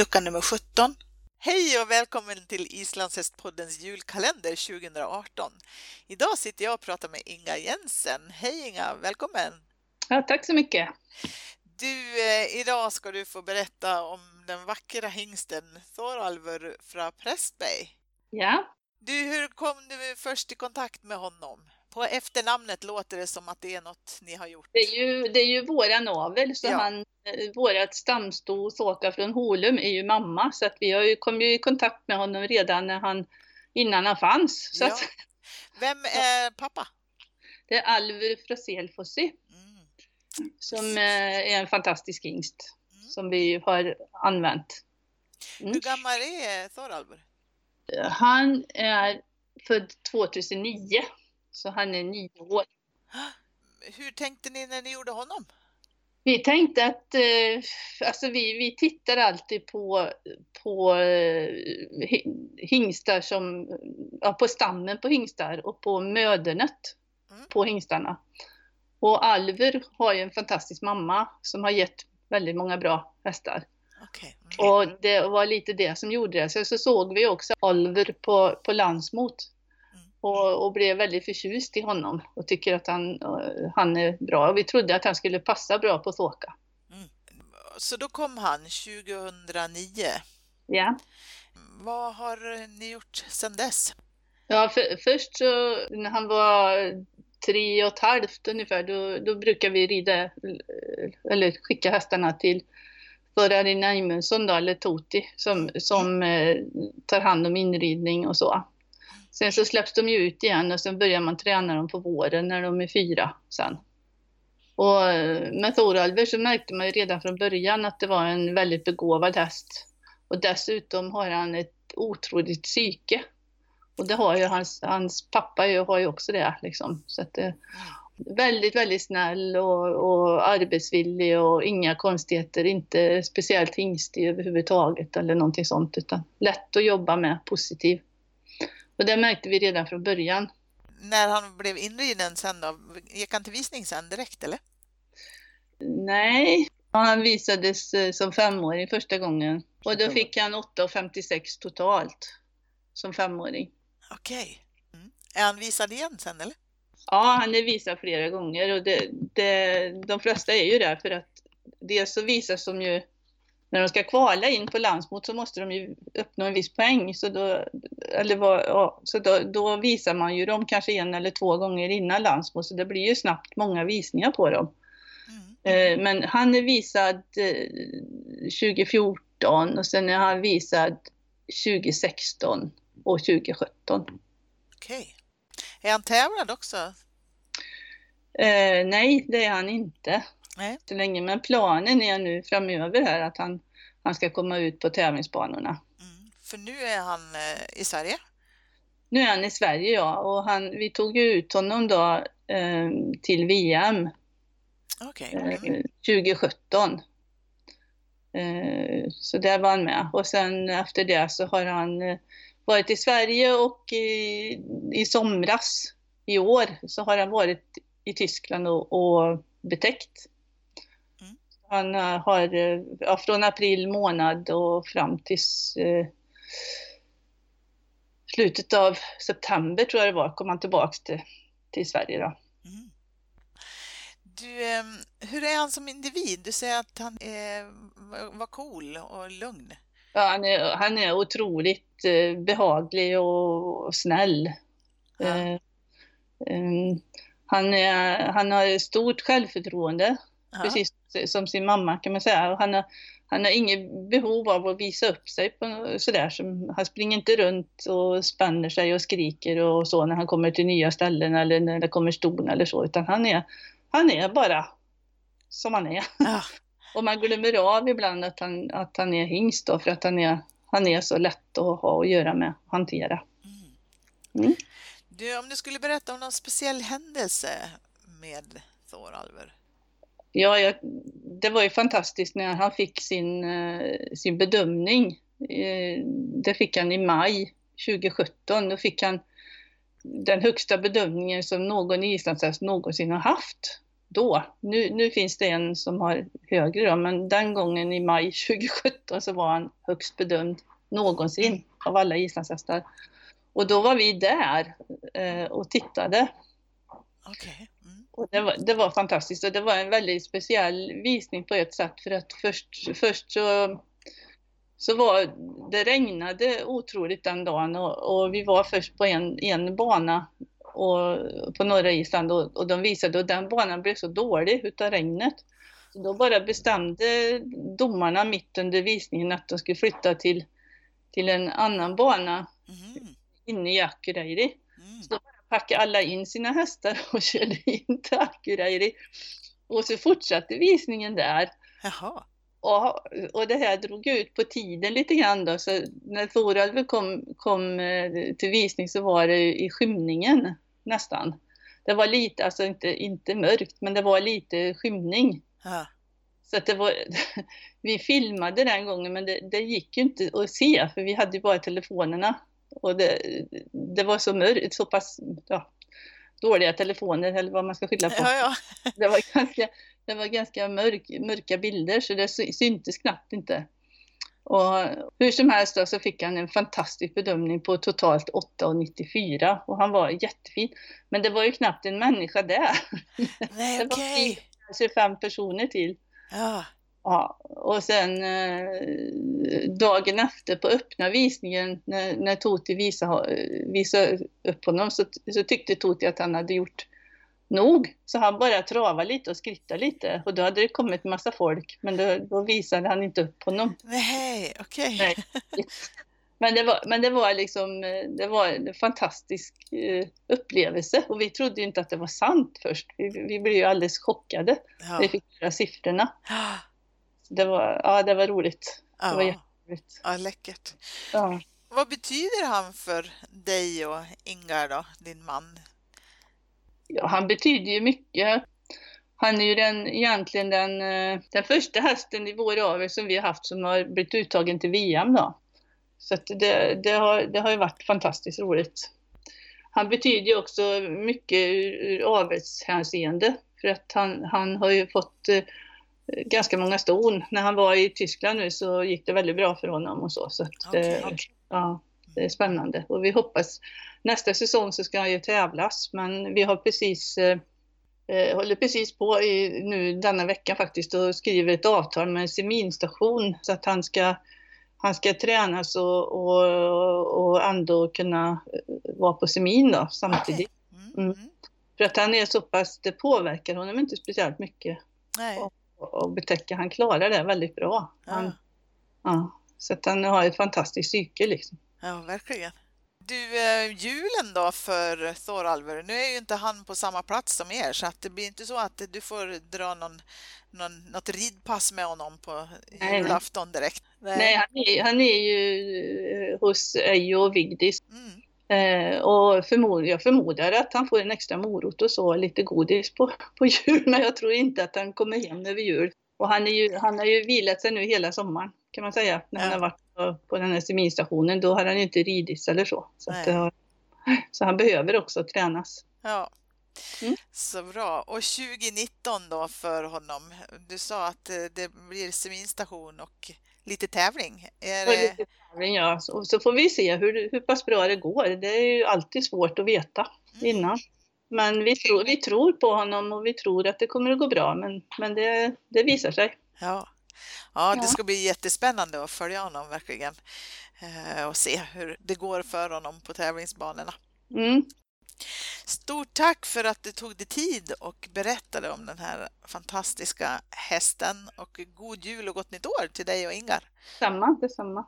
lucka nummer 17. Hej och välkommen till Islandshästpoddens julkalender 2018. Idag sitter jag och pratar med Inga Jensen. Hej Inga, välkommen! Ja, tack så mycket! Du, eh, idag ska du få berätta om den vackra hingsten Thoralfur från Prästberg. Ja. Du, hur kom du först i kontakt med honom? På efternamnet låter det som att det är något ni har gjort. Det är ju, det är ju våran avel, så ja. han, vårat stamsto Såka från Holum är ju mamma, så att vi har ju, kom ju i kontakt med honom redan när han, innan han fanns. Ja. att, Vem är pappa? det är Alver Froselfossi Mm. som eh, är en fantastisk hingst Mm. som vi har använt. Mm. Hur gammal är Thoralfur? Han är född 2009, så han är nio år. Hur tänkte ni när ni gjorde honom? Vi tänkte att eh, alltså vi, vi tittar alltid på, på eh, hi- hingstar som, ja, på stammen på hingstar och på mödernet Mm. på hingstarna. Och Alver har ju en fantastisk mamma som har gett väldigt många bra hästar. Okej. Och det var lite det som gjorde det. Sen så såg vi också Alver på, på landsmot. Mm. Och, och blev väldigt förtjust i honom och tycker att han, eh, han är bra. Och vi trodde att han skulle passa bra på Såka. Så då kom han 2009. Ja. Vad har ni gjort sedan dess? Ja, för, först så när han var tre och ett halvt ungefär, då, då brukar vi rida eller skicka hästarna till förare Naimensson då, eller Toti, som, som eh, tar hand om inridning och så. Sen så släpps de ju ut igen och sen börjar man träna dem på våren när de är fyra sen. Och eh, med Thoralver så märkte man ju redan från början att det var en väldigt begåvad häst. Och dessutom har han ett otroligt psyke. Och det har ju hans, hans pappa ju, har ju också det liksom. Så att det, väldigt, väldigt snäll och, och arbetsvillig och inga konstigheter. Inte speciellt hingstig överhuvudtaget eller någonting sånt utan lätt att jobba med, positiv. Och det märkte vi redan från början. När han blev inriden sen då, gick han till visning sen direkt eller? Nej, han visades eh, som femåring första gången. Och då fick han 8,56 totalt som femåring. Okej. Mm. Är han visad igen sen eller? Ja, han är visad flera gånger och det, det, de flesta är ju där för att dels så visas de ju när de ska kvala in på landsmot så måste de ju uppnå en viss poäng. Så, då, eller vad, ja, så då, då visar man ju dem kanske en eller två gånger innan landsmot så det blir ju snabbt många visningar på dem. Mm. Eh, men han är visad eh, 2014 och sen är han visad 2016 och 2017. Okej. Är han tävlad också? Eh, nej, det är han inte. Nej. Så länge, men planen är nu framöver här att han, han ska komma ut på tävlingsbanorna. Mm. För nu är han eh, i Sverige? Nu är han i Sverige ja, och han, vi tog ju ut honom då eh, till VM Okej. eh, Mm. 2017. Eh, så där var han med. Och sen efter det så har han eh, varit i Sverige och i, i somras i år så har han varit i Tyskland och, och betäckt. Han eh, har eh, ja, från april månad och fram tills eh, slutet av september tror jag det var kom han tillbaks till, till Sverige då. Mm. Du, ehm, hur är han som individ? Du säger att han är, var- cool och lugn. Ja, han, är, han är otroligt eh, behaglig och, och snäll. Ja. Eh, em, han, är, han har stort självförtroende, Ja. precis som sin mamma kan man säga. Och Han har, han har inget behov av att visa upp sig på, sådär. Som, han springer inte runt och spänner sig och skriker och så när han kommer till nya ställen eller när det kommer ston eller så. Utan han är, han är bara som han är. Ja. Och man glömmer av ibland att han, att han är hingst då, för att han är, han är så lätt att ha att göra med, hantera. Mm. Mm. Du, om du skulle berätta om någon speciell händelse med Thoralver? Ja, jag, det var ju fantastiskt när han fick sin, eh, sin bedömning. Eh, det fick han i maj 2017. Då fick han den högsta bedömningen som någon islandshäst någonsin har haft. då. Nu, nu finns det en som har högre då, men den gången i maj 2017 så var han högst bedömd någonsin av alla islandshästar. Och då var vi där eh, och tittade. Okay. Det, var, det var fantastiskt och det var en väldigt speciell visning på ett sätt för att först, först så, så var det regnade otroligt den dagen och, och vi var först på en, en bana och, på norra Island och, och de visade och den banan blev så dålig utav regnet. Så då bara bestämde domarna mitt under visningen att de skulle flytta till, till en annan bana mm. inne i Akureyri. Mm. Så packade alla in sina hästar och körde in till Akureyri. Och så fortsatte visningen där. Jaha. Och, och det här drog ut på tiden lite grann då, så när Thoralv kom, kom eh, till visning så var det i skymningen nästan. Det var lite, alltså inte, inte mörkt, men det var lite skymning. Ja. Så att det var, vi filmade den gången men det, det gick ju inte att se för vi hade ju bara telefonerna. Och det, det var så mörkt, så pass ja, dåliga telefoner eller vad man ska skylla på. Ja, ja. Det var ganska, det var ganska mörk, mörka bilder så det syntes knappt inte. Och hur som helst då, så fick han en fantastisk bedömning på totalt 8,94 och han var jättefin. Men det var ju knappt en människa där. Nej, det okay. var 25 personer till. Ja. Ja, och sen eh, dagen efter på öppna visningen när, när Toti visade, visade upp honom så, så tyckte Toti att han hade gjort nog. Så han började trava lite och skritta lite och då hade det kommit massa folk men då, då visade han inte upp honom. Nej, okej. Okay. Men det, var, men det var liksom, det var en fantastisk eh, upplevelse och vi trodde inte att det var sant först. Vi, vi blev ju alldeles chockade ja. när vi fick höra siffrorna. Det var, ja, det var roligt. Ja. Det var jätteroligt. Ja, läckert. Ja. Vad betyder han för dig och Ingar då, din man? Ja, han betyder ju mycket. Han är ju den, egentligen den, eh, den första hästen i vår avel som vi har haft som har blivit uttagen till VM då. Så det, det, har, det har ju varit fantastiskt roligt. Han betyder ju också mycket ur, ur avelshänseende för att han, han har ju fått eh, ganska många ston. När han var i Tyskland nu så gick det väldigt bra för honom och så. så okay, okay. Ja, det är spännande och vi hoppas nästa säsong så ska han ju tävlas men vi har precis eh, eh, håller precis på i, nu denna vecka faktiskt och skriver ett avtal med en seminstation så att han ska han ska tränas och, och, och ändå kunna eh, vara på semin då, samtidigt. Okay. Mm. Mm. För att han är så pass, det påverkar honom inte speciellt mycket. Nej. Och, och betäcka, han klarar det väldigt bra. Ja. Han, ja, så att han har ett fantastiskt psyke liksom. Ja, verkligen. Du, eh, julen då för Thoralver, nu är ju inte han på samma plats som er så att det blir inte så att du får dra någon, någon, något ridpass med honom på Nej. julafton direkt. Nej, han, är, han är ju eh, hos Ejo och Vigdis. Mm. Eh, och förmod, jag förmodar att han får en extra morot och så, lite godis på, på jul, men jag tror inte att han kommer hem över jul. Och han, är ju, han har ju vilat sig nu hela sommaren kan man säga, när han har varit på, på den här seminstationen. Då har han ju inte ridits eller så. Så, har, så han behöver också tränas. Ja, Mm. så bra. Och 2019 då för honom? Du sa att eh, det blir seminstation och lite tävling. Är Och det... lite tävling, ja. så, så får vi se hur, hur pass bra det går. Det är ju alltid svårt att veta Mm. innan. Men vi tror, vi tror på honom och vi tror att det kommer att gå bra. Men, men det, det visar sig. Ja. ja, det ska bli jättespännande att följa honom verkligen eh, och se hur det går för honom på tävlingsbanorna. Mm. Stort tack för att du tog dig tid och berättade om den här fantastiska hästen och god jul och gott nytt år till dig och Ingar. Samma, detsamma.